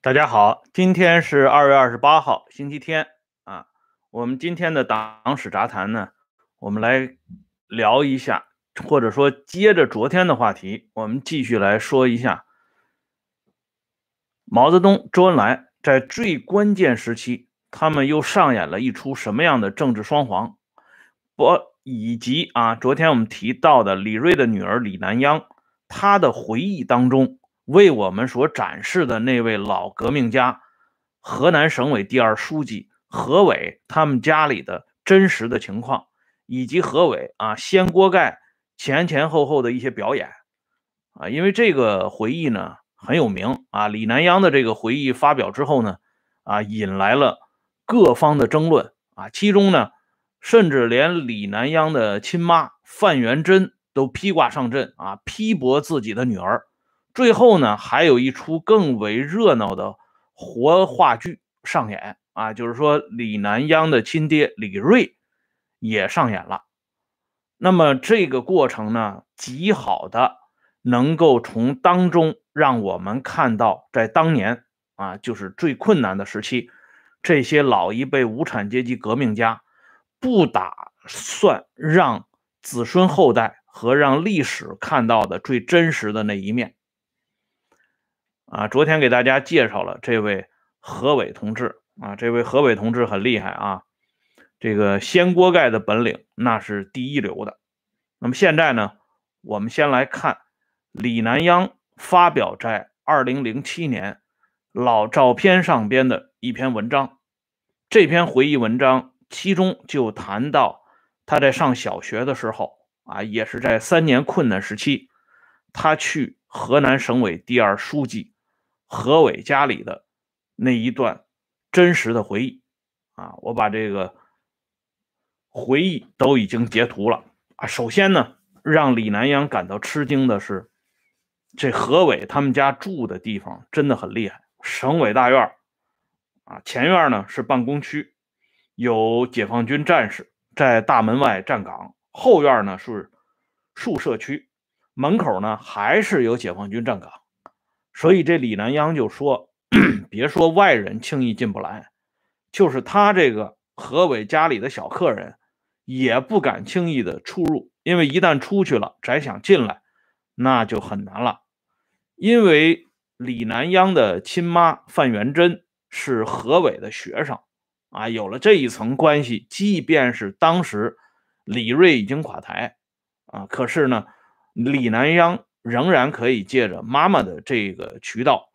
大家好，今天是二月二十八号，星期天啊。我们今天的党史杂谈呢，我们来聊一下，或者说接着昨天的话题，我们继续来说一下毛泽东、周恩来在最关键时期，他们又上演了一出什么样的政治双簧？不，以及啊，昨天我们提到的李瑞的女儿李南央，她的回忆当中。为我们所展示的那位老革命家，河南省委第二书记何伟他们家里的真实的情况，以及何伟啊掀锅盖前前后后的一些表演啊，因为这个回忆呢很有名啊，李南央的这个回忆发表之后呢，啊引来了各方的争论啊，其中呢甚至连李南央的亲妈范元贞都披挂上阵啊，批驳自己的女儿。最后呢，还有一出更为热闹的活话剧上演啊，就是说李南央的亲爹李瑞也上演了。那么这个过程呢，极好的能够从当中让我们看到，在当年啊，就是最困难的时期，这些老一辈无产阶级革命家不打算让子孙后代和让历史看到的最真实的那一面。啊，昨天给大家介绍了这位何伟同志啊，这位何伟同志很厉害啊，这个掀锅盖的本领那是第一流的。那么现在呢，我们先来看李南央发表在二零零七年老照片上边的一篇文章。这篇回忆文章其中就谈到他在上小学的时候啊，也是在三年困难时期，他去河南省委第二书记。何伟家里的那一段真实的回忆啊，我把这个回忆都已经截图了啊。首先呢，让李南阳感到吃惊的是，这何伟他们家住的地方真的很厉害。省委大院啊，前院呢是办公区，有解放军战士在大门外站岗；后院呢是宿舍区，门口呢还是有解放军站岗。所以这李南央就说：“ 别说外人轻易进不来，就是他这个何伟家里的小客人，也不敢轻易的出入，因为一旦出去了，再想进来，那就很难了。因为李南央的亲妈范元贞是何伟的学生啊，有了这一层关系，即便是当时李瑞已经垮台啊，可是呢，李南央。”仍然可以借着妈妈的这个渠道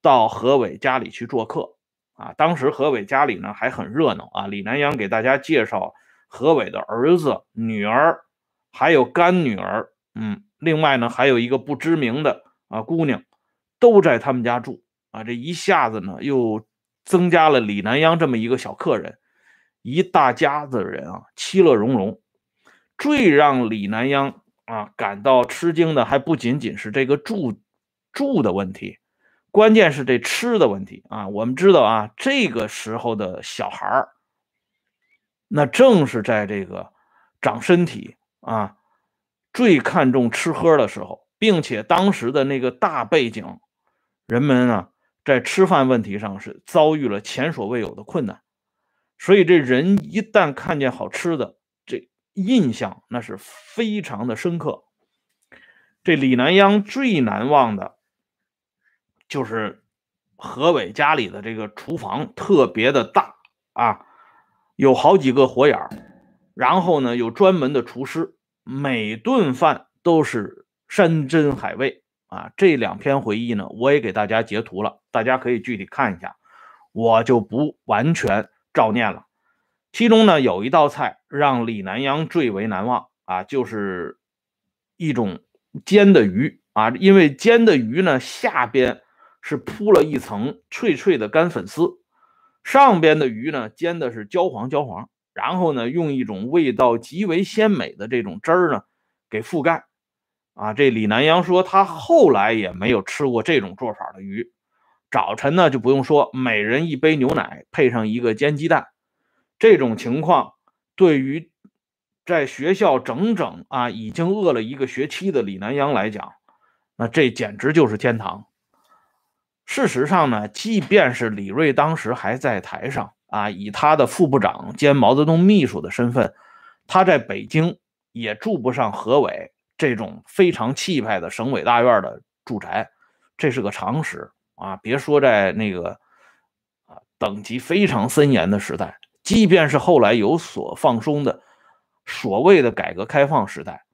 到何伟家里去做客啊！当时何伟家里呢还很热闹啊！李南阳给大家介绍何伟的儿子、女儿，还有干女儿，嗯，另外呢还有一个不知名的啊姑娘，都在他们家住啊！这一下子呢又增加了李南阳这么一个小客人，一大家子人啊，其乐融融。最让李南阳。啊，感到吃惊的还不仅仅是这个住住的问题，关键是这吃的问题啊。我们知道啊，这个时候的小孩儿，那正是在这个长身体啊最看重吃喝的时候，并且当时的那个大背景，人们啊在吃饭问题上是遭遇了前所未有的困难，所以这人一旦看见好吃的。印象那是非常的深刻。这李南央最难忘的，就是何伟家里的这个厨房特别的大啊，有好几个火眼儿，然后呢有专门的厨师，每顿饭都是山珍海味啊。这两篇回忆呢，我也给大家截图了，大家可以具体看一下，我就不完全照念了。其中呢，有一道菜让李南阳最为难忘啊，就是一种煎的鱼啊，因为煎的鱼呢下边是铺了一层脆脆的干粉丝，上边的鱼呢煎的是焦黄焦黄，然后呢用一种味道极为鲜美的这种汁儿呢给覆盖啊。这李南阳说他后来也没有吃过这种做法的鱼。早晨呢就不用说，每人一杯牛奶，配上一个煎鸡蛋。这种情况对于在学校整整啊已经饿了一个学期的李南阳来讲，那这简直就是天堂。事实上呢，即便是李瑞当时还在台上啊，以他的副部长兼毛泽东秘书的身份，他在北京也住不上何伟这种非常气派的省委大院的住宅，这是个常识啊。别说在那个啊等级非常森严的时代，即便是后来有所放松的所谓的改革开放时代。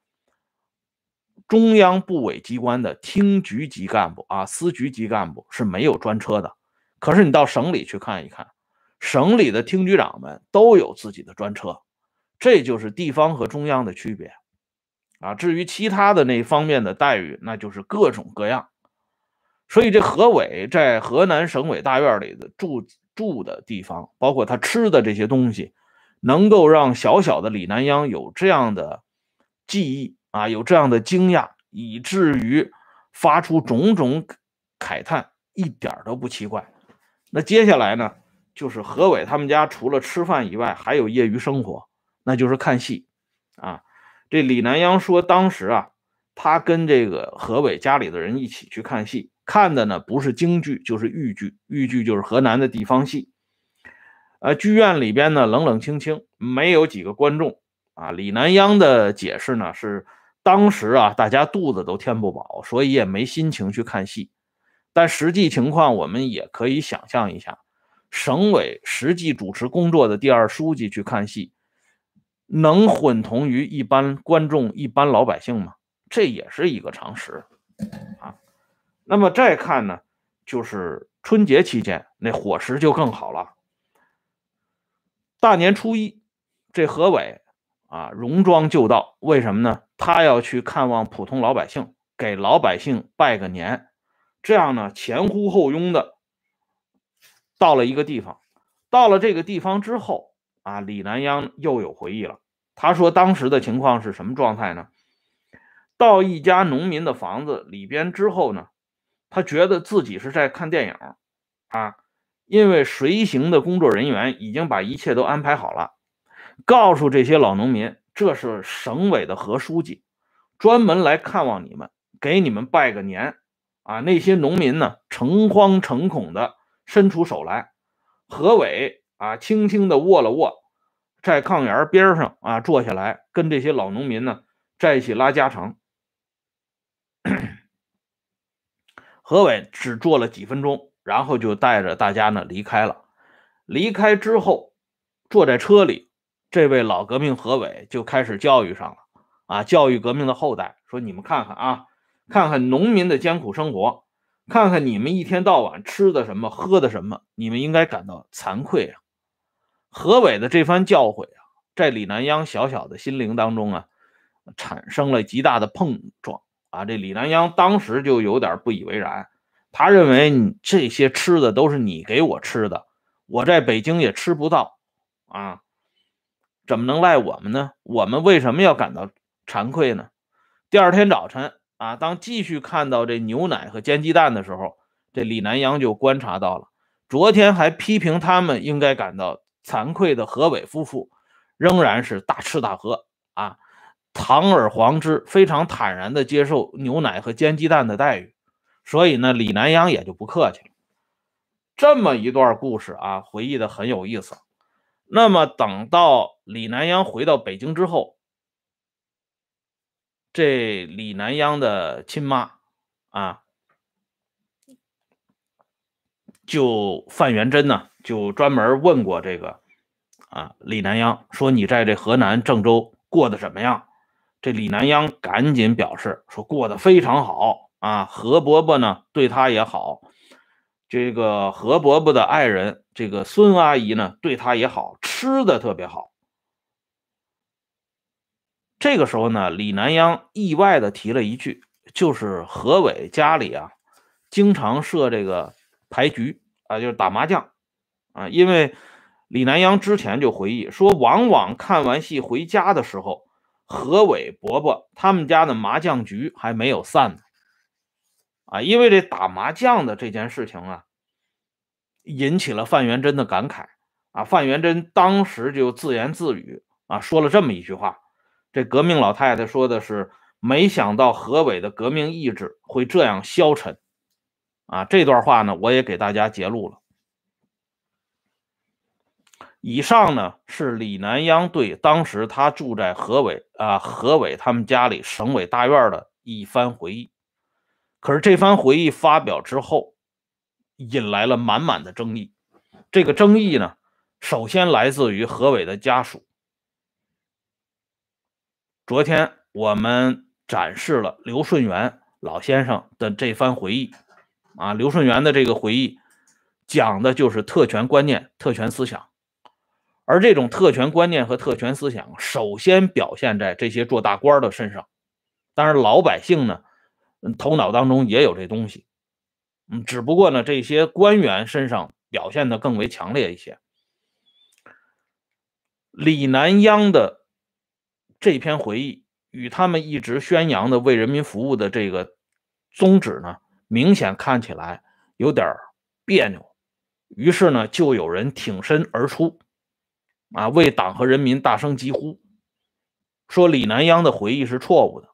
中央部委机关的厅局级干部啊，司局级干部是没有专车的。可是你到省里去看一看，省里的厅局长们都有自己的专车，这就是地方和中央的区别啊。至于其他的那方面的待遇，那就是各种各样。所以这何伟在河南省委大院里的住住的地方，包括他吃的这些东西，能够让小小的李南央有这样的记忆。啊，有这样的惊讶，以至于发出种种慨叹，一点都不奇怪。那接下来呢，就是何伟他们家除了吃饭以外，还有业余生活，那就是看戏。啊，这李南阳说，当时啊，他跟这个何伟家里的人一起去看戏，看的呢不是京剧，就是豫剧，豫剧就是河南的地方戏。呃，剧院里边呢冷冷清清，没有几个观众。啊，李南央的解释呢是。当时啊，大家肚子都填不饱，所以也没心情去看戏。但实际情况，我们也可以想象一下，省委实际主持工作的第二书记去看戏，能混同于一般观众、一般老百姓吗？这也是一个常识啊。那么再看呢，就是春节期间那伙食就更好了。大年初一，这何伟。啊，戎装就到，为什么呢？他要去看望普通老百姓，给老百姓拜个年，这样呢，前呼后拥的到了一个地方。到了这个地方之后，啊，李南央又有回忆了。他说，当时的情况是什么状态呢？到一家农民的房子里边之后呢，他觉得自己是在看电影，啊，因为随行的工作人员已经把一切都安排好了。告诉这些老农民，这是省委的何书记，专门来看望你们，给你们拜个年啊！那些农民呢，诚惶诚恐的伸出手来。何伟啊，轻轻的握了握，在炕沿边上啊坐下来，跟这些老农民呢在一起拉家常。何伟只坐了几分钟，然后就带着大家呢离开了。离开之后，坐在车里。这位老革命何伟就开始教育上了啊，教育革命的后代，说你们看看啊，看看农民的艰苦生活，看看你们一天到晚吃的什么，喝的什么，你们应该感到惭愧啊。何伟的这番教诲啊，在李南央小小的心灵当中啊，产生了极大的碰撞啊。这李南阳当时就有点不以为然，他认为你这些吃的都是你给我吃的，我在北京也吃不到啊。怎么能赖我们呢？我们为什么要感到惭愧呢？第二天早晨啊，当继续看到这牛奶和煎鸡蛋的时候，这李南阳就观察到了，昨天还批评他们应该感到惭愧的何伟夫妇，仍然是大吃大喝，堂而皇之，非常坦然的接受牛奶和煎鸡蛋的待遇。所以呢，李南阳也就不客气了。这么一段故事啊，回忆的很有意思。那么等到李南阳回到北京之后，这李南阳的亲妈啊，就范元贞呢，就专门问过这个啊李南阳，说你在这河南郑州过得怎么样？这李南央赶紧表示说过得非常好啊，何伯伯呢对他也好。这个何伯伯的爱人，这个孙阿姨呢，对他也好，吃的特别好。这个时候呢，李南央意外的提了一句，就是何伟家里啊，经常设这个牌局啊，就是打麻将啊。因为李南央之前就回忆说，往往看完戏回家的时候，何伟伯伯他们家的麻将局还没有散呢。啊，因为这打麻将的这件事情啊，引起了范元贞的感慨啊。范元贞当时就自言自语啊，说了这么一句话：这革命老太太说的是，没想到何伟的革命意志会这样消沉。啊，这段话呢，我也给大家截录了。以上呢是李南央对当时他住在何伟啊何伟他们家里省委大院的一番回忆。可是这番回忆发表之后，引来了满满的争议。这个争议呢，首先来自于何伟的家属。昨天我们展示了刘顺元老先生的这番回忆，啊，刘顺元的这个回忆讲的就是特权观念、特权思想，而这种特权观念和特权思想，首先表现在这些做大官的身上。当然，老百姓呢，头脑当中也有这东西，嗯，只不过呢，这些官员身上表现的更为强烈一些。李南央的。这篇回忆与他们一直宣扬的为人民服务的这个宗旨呢，明显看起来有点别扭。于是呢，就有人挺身而出，啊，为党和人民大声疾呼，说李南央的回忆是错误的。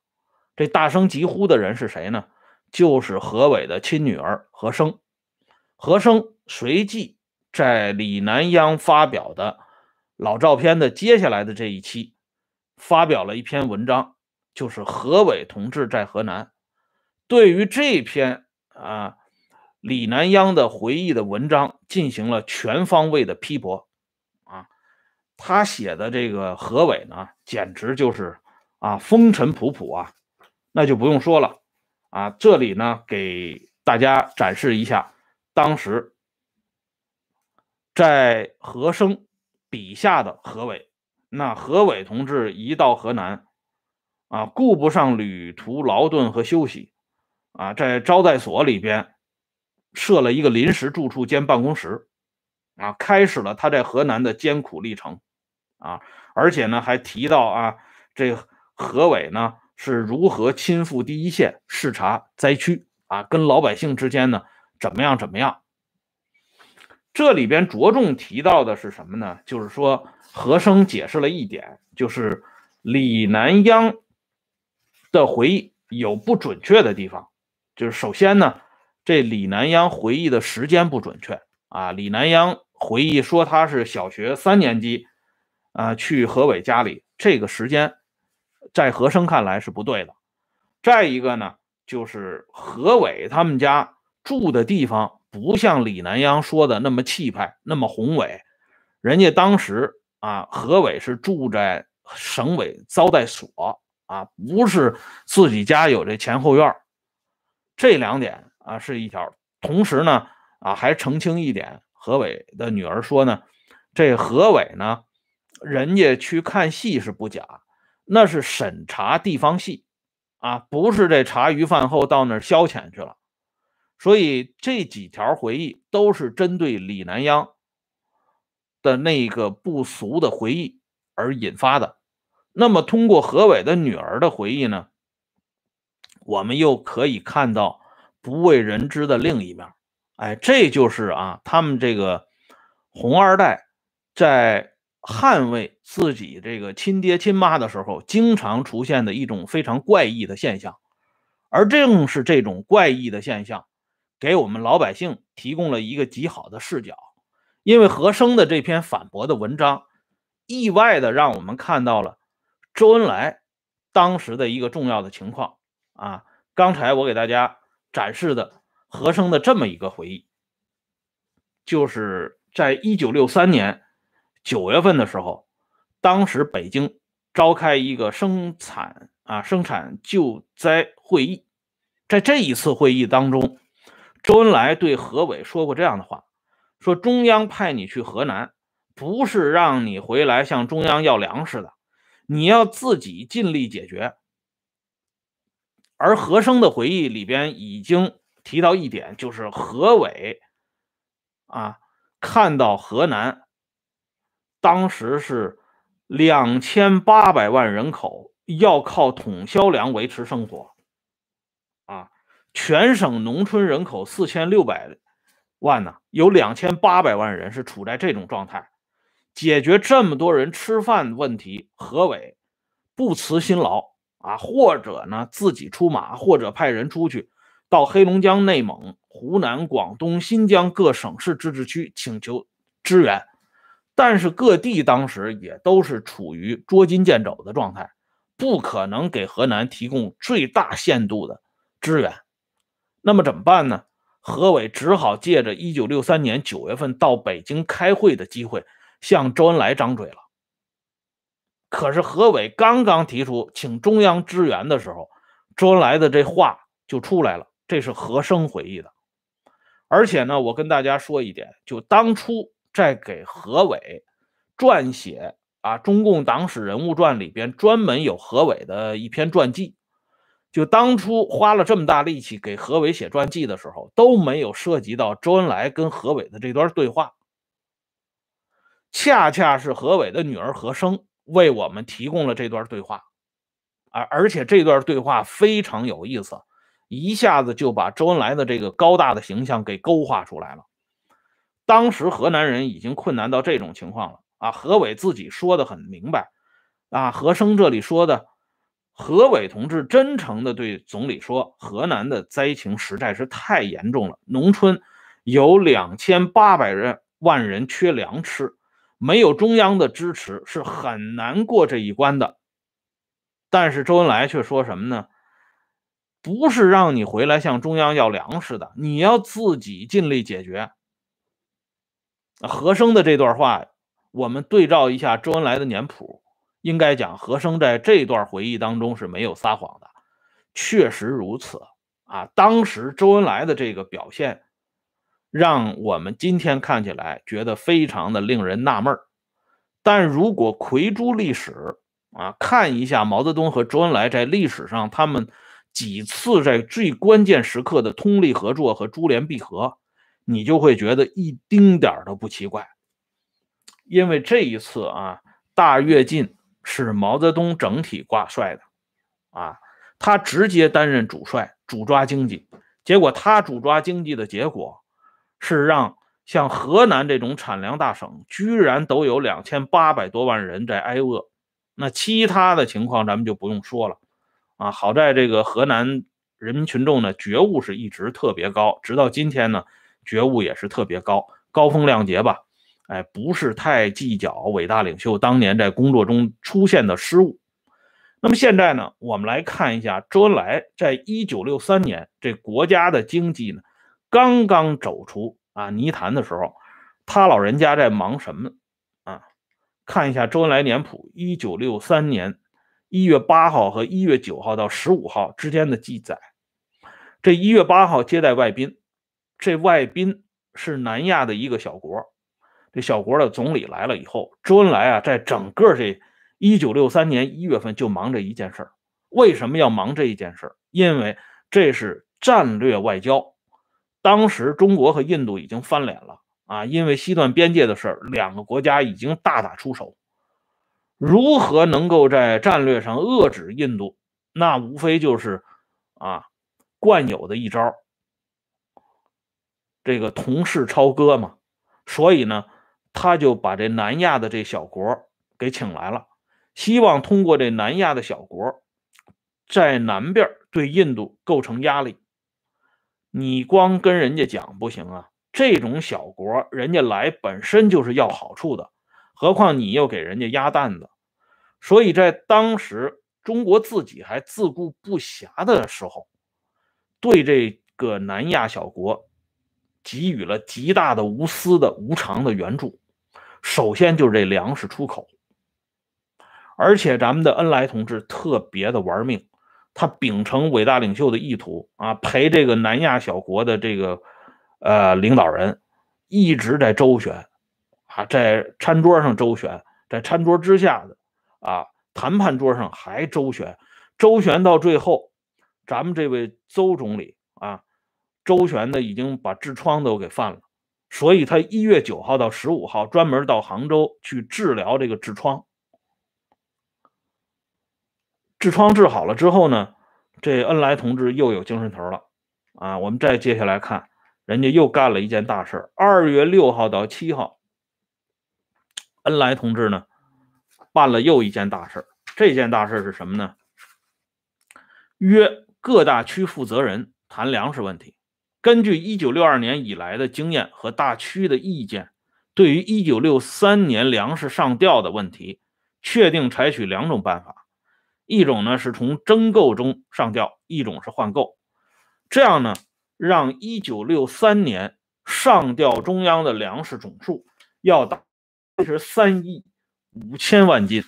这大声疾呼的人是谁呢？就是何伟的亲女儿何生。何生随即在李南央发表的老照片的接下来的这一期。发表了一篇文章，就是何伟同志在河南。对于这篇啊李南央的回忆的文章进行了全方位的批驳。他写的这个何伟呢，简直就是啊风尘仆仆啊，那就不用说了。啊，这里呢给大家展示一下当时在何生笔下的何伟。那何伟同志一到河南，啊，顾不上旅途劳顿和休息，啊，在招待所里边设了一个临时住处兼办公室，啊，开始了他在河南的艰苦历程，啊，而且呢还提到啊，这何伟呢是如何亲赴第一线视察灾区，啊，跟老百姓之间呢怎么样怎么样。这里边着重提到的是什么呢？就是说。和生解释了一点，就是李南央的回忆有不准确的地方。就是首先呢，这李南央回忆的时间不准确啊。李南央回忆说他是小学三年级啊去何伟家里，这个时间在和生看来是不对的。再一个呢，就是何伟他们家住的地方不像李南阳说的那么气派，那么宏伟，人家当时。啊，何伟是住在省委招待所啊，不是自己家有这前后院这两点啊是一条。同时呢，啊还澄清一点，何伟的女儿说呢，这何伟呢，人家去看戏是不假，那是审查地方戏啊，不是这茶余饭后到那儿消遣去了。所以这几条回忆都是针对李南央。的那个不俗的回忆而引发的，那么通过何伟的女儿的回忆呢，我们又可以看到不为人知的另一面。哎，这就是啊，他们这个红二代在捍卫自己这个亲爹亲妈的时候，经常出现的一种非常怪异的现象。而正是这种怪异的现象，给我们老百姓提供了一个极好的视角。因为何生的这篇反驳的文章，意外的让我们看到了周恩来当时的一个重要的情况啊。刚才我给大家展示的何生的这么一个回忆，就是在一九六三年九月份的时候，当时北京召开一个生产啊生产救灾会议，在这一次会议当中，周恩来对何伟说过这样的话。说中央派你去河南，不是让你回来向中央要粮食的，你要自己尽力解决。而何生的回忆里边已经提到一点，就是何伟啊，看到河南当时是两千八百万人口要靠统销粮维持生活，啊，全省农村人口四千六百。万呢？有两千八百万人是处在这种状态，解决这么多人吃饭问题，何伟不辞辛劳啊，或者呢自己出马，或者派人出去，到黑龙江、内蒙、湖南、广东、新疆各省市自治区请求支援，但是各地当时也都是处于捉襟见肘的状态，不可能给河南提供最大限度的支援。那么怎么办呢？何伟只好借着1963年9月份到北京开会的机会，向周恩来张嘴了。可是何伟刚刚提出请中央支援的时候，周恩来的这话就出来了。这是何生回忆的。而且呢，我跟大家说一点，就当初在给何伟撰写啊《中共党史人物传》里边，专门有何伟的一篇传记。就当初花了这么大力气给何伟写传记的时候，都没有涉及到周恩来跟何伟的这段对话。恰恰是何伟的女儿何生为我们提供了这段对话，而而且这段对话非常有意思，一下子就把周恩来的这个高大的形象给勾画出来了。当时河南人已经困难到这种情况了啊！何伟自己说的很明白啊，何生这里说的。何伟同志真诚的对总理说：“河南的灾情实在是太严重了，农村有两千八百人万人缺粮吃，没有中央的支持是很难过这一关的。”但是周恩来却说什么呢？不是让你回来向中央要粮食的，你要自己尽力解决。何生的这段话，我们对照一下周恩来的年谱。应该讲，何生在这段回忆当中是没有撒谎的，确实如此啊。当时周恩来的这个表现，让我们今天看起来觉得非常的令人纳闷但如果回诸历史啊，看一下毛泽东和周恩来在历史上他们几次在最关键时刻的通力合作和珠联璧合，你就会觉得一丁点儿都不奇怪。因为这一次啊，大跃进。是毛泽东整体挂帅的，啊，他直接担任主帅，主抓经济。结果他主抓经济的结果，是让像河南这种产粮大省，居然都有两千八百多万人在挨饿。那其他的情况咱们就不用说了，啊，好在这个河南人民群众呢觉悟是一直特别高，直到今天呢觉悟也是特别高，高风亮节吧。哎，不是太计较伟大领袖当年在工作中出现的失误。那么现在呢，我们来看一下周恩来在一九六三年这国家的经济呢刚刚走出啊泥潭的时候，他老人家在忙什么啊？看一下周恩来年谱，一九六三年一月八号和一月九号到十五号之间的记载。这一月八号接待外宾，这外宾是南亚的一个小国。这小国的总理来了以后，周恩来啊，在整个这一九六三年一月份就忙这一件事儿。为什么要忙这一件事儿？因为这是战略外交。当时中国和印度已经翻脸了啊，因为西段边界的事儿，两个国家已经大打出手。如何能够在战略上遏制印度？那无非就是啊，惯有的一招，这个同室操戈嘛。所以呢。他就把这南亚的这小国给请来了，希望通过这南亚的小国，在南边对印度构成压力。你光跟人家讲不行啊，这种小国人家来本身就是要好处的，何况你又给人家压担子。所以在当时中国自己还自顾不暇的时候，对这个南亚小国给予了极大的无私的无偿的援助。首先就是这粮食出口，而且咱们的恩来同志特别的玩命，他秉承伟大领袖的意图啊，陪这个南亚小国的这个呃领导人一直在周旋啊，在餐桌上周旋，在餐桌之下的啊谈判桌上还周旋，周旋到最后，咱们这位邹总理，周旋的已经把痔疮都给犯了。所以他一月九号到十五号专门到杭州去治疗这个痔疮，痔疮治好了之后呢，这恩来同志又有精神头了啊！我们再接下来看，人家又干了一件大事二月六号到七号，恩来同志呢办了又一件大事这件大事是什么呢？约各大区负责人谈粮食问题。根据1962年以来的经验和大区的意见，对于1963年粮食上调的问题，确定采取两种办法：一种呢是从征购中上调，一种是换购。这样呢，让1963年上调中央的粮食总数要达是三亿五千万斤。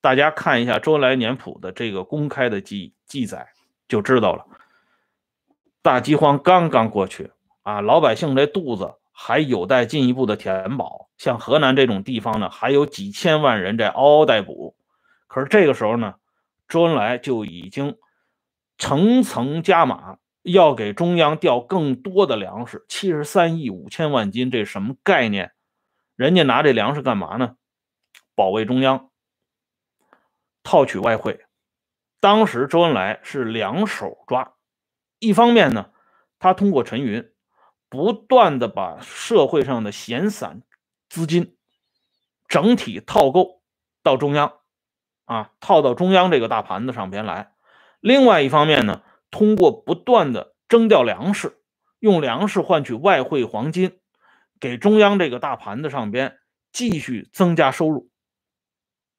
大家看一下周恩来年谱的这个公开的记记载，就知道了。大饥荒刚刚过去啊，老百姓这肚子还有待进一步的填饱。像河南这种地方呢，还有几千万人在嗷嗷待哺。可是这个时候呢，周恩来就已经层层加码，要给中央调更多的粮食，七十三亿五千万斤，这什么概念？人家拿这粮食干嘛呢？保卫中央，套取外汇。当时周恩来是两手抓。一方面呢，他通过陈云，不断的把社会上的闲散资金整体套购到中央，啊，套到中央这个大盘子上边来。另外一方面呢，通过不断的征调粮食，用粮食换取外汇黄金，给中央这个大盘子上边继续增加收入。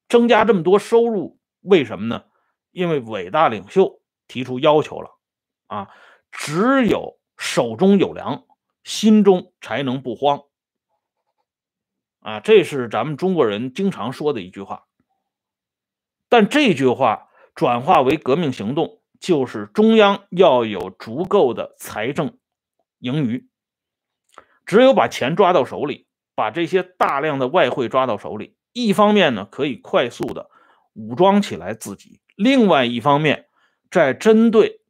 增加这么多收入，为什么呢？因为伟大领袖提出要求了。啊，只有手中有粮，心中才能不慌。啊，这是咱们中国人经常说的一句话。但这句话转化为革命行动，就是中央要有足够的财政盈余。只有把钱抓到手里，把这些大量的外汇抓到手里，一方面呢可以快速的武装起来自己，另外一方面在针对。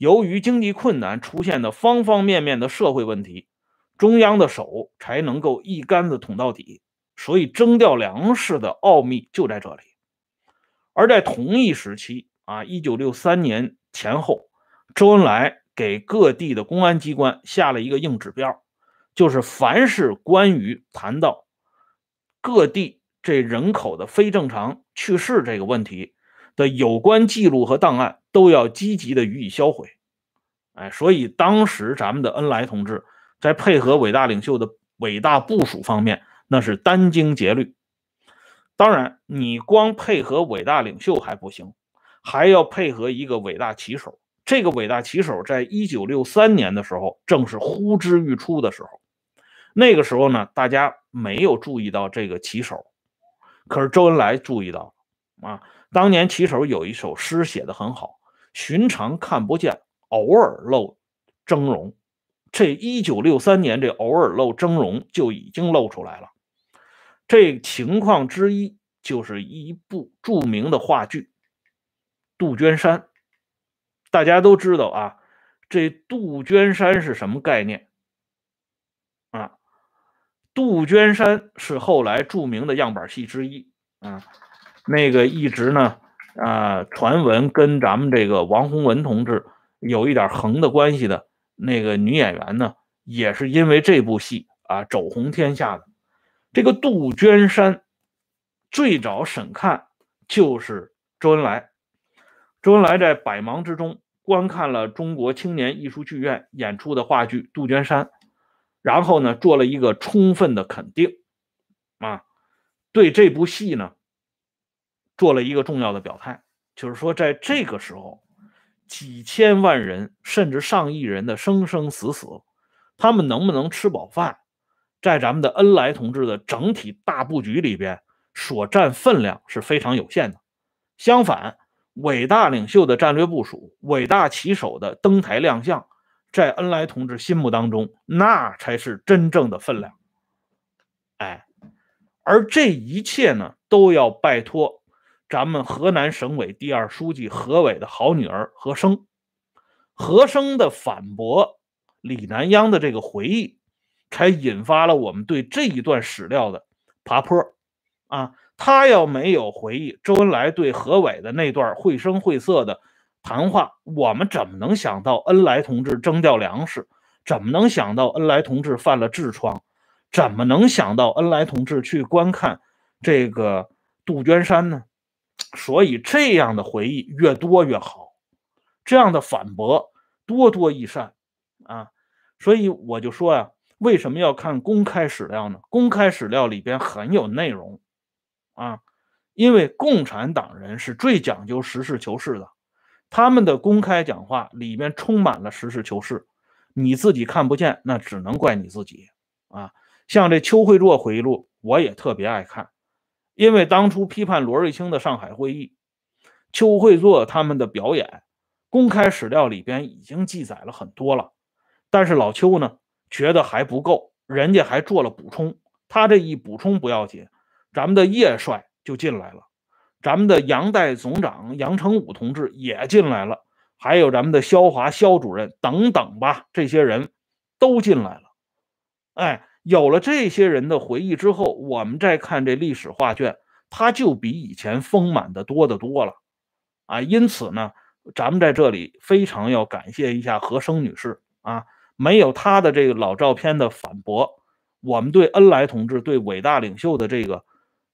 由于经济困难出现的方方面面的社会问题，中央的手才能够一竿子捅到底。所以征调粮食的奥秘就在这里。而在同一时期啊，一九六三年前后，周恩来给各地的公安机关下了一个硬指标，就是凡是关于谈到各地这人口的非正常去世这个问题的有关记录和档案。都要积极的予以销毁，哎，所以当时咱们的恩来同志在配合伟大领袖的伟大部署方面，那是殚精竭虑。当然，你光配合伟大领袖还不行，还要配合一个伟大旗手。这个伟大旗手，在一九六三年的时候，正是呼之欲出的时候。那个时候呢，大家没有注意到这个旗手，可是周恩来注意到啊。当年棋手有一首诗写的很好。寻常看不见，偶尔露峥嵘。这一九六三年，这偶尔露峥嵘就已经露出来了。这情况之一就是一部著名的话剧《杜鹃山》。大家都知道啊，这杜鹃山是什么概念啊？杜鹃山是后来著名的样板戏之一啊，那个一直呢。啊，传闻跟咱们这个王洪文同志有一点横的关系的那个女演员呢，也是因为这部戏啊走红天下的。这个杜鹃山最早审看就是周恩来，周恩来在百忙之中观看了中国青年艺术剧院演出的话剧《杜鹃山》，然后呢做了一个充分的肯定，啊，对这部戏呢。做了一个重要的表态，就是说，在这个时候，几千万人甚至上亿人的生生死死，他们能不能吃饱饭，在咱们的恩来同志的整体大布局里边所占分量是非常有限的。相反，伟大领袖的战略部署，伟大旗手的登台亮相，在恩来同志心目当中，那才是真正的分量。哎，而这一切呢，都要拜托。咱们河南省委第二书记何伟的好女儿何生，何生的反驳李南央的这个回忆，才引发了我们对这一段史料的爬坡。啊，他要没有回忆周恩来对何伟的那段绘声绘色的谈话，我们怎么能想到恩来同志征调粮食？怎么能想到恩来同志犯了痔疮？怎么能想到恩来同志去观看这个杜鹃山呢？所以，这样的回忆越多越好，这样的反驳多多益善啊。所以我就说呀，为什么要看公开史料呢？公开史料里边很有内容啊，因为共产党人是最讲究实事求是的，他们的公开讲话里面充满了实事求是。你自己看不见，那只能怪你自己啊。像这邱会作回忆录，我也特别爱看，因为当初批判罗瑞卿的上海会议，邱会作他们的表演，公开史料里边已经记载了很多了。但是老邱呢，觉得还不够，人家还做了补充。他这一补充不要紧，咱们的叶帅就进来了，咱们的杨代总长杨成武同志也进来了，还有咱们的肖华肖主任等等吧，这些人都进来了。哎，有了这些人的回忆之后，我们再看这历史画卷，它就比以前丰满的多得多了。啊，因此呢，咱们在这里非常要感谢一下何生女士啊。没有她的这个老照片的反驳，我们对恩来同志、对伟大领袖的这个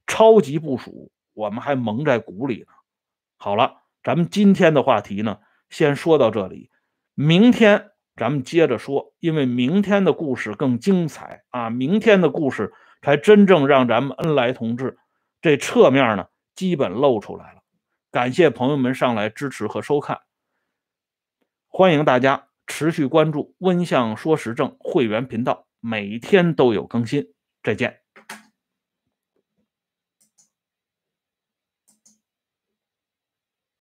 超级部署，我们还蒙在鼓里呢。好了，咱们今天的话题呢，先说到这里，明天咱们接着说，因为明天的故事更精彩啊！明天的故事才真正让咱们恩来同志这侧面呢，基本露出来了。感谢朋友们上来支持和收看，欢迎大家。持续关注温相说时政会员频道，每天都有更新。再见。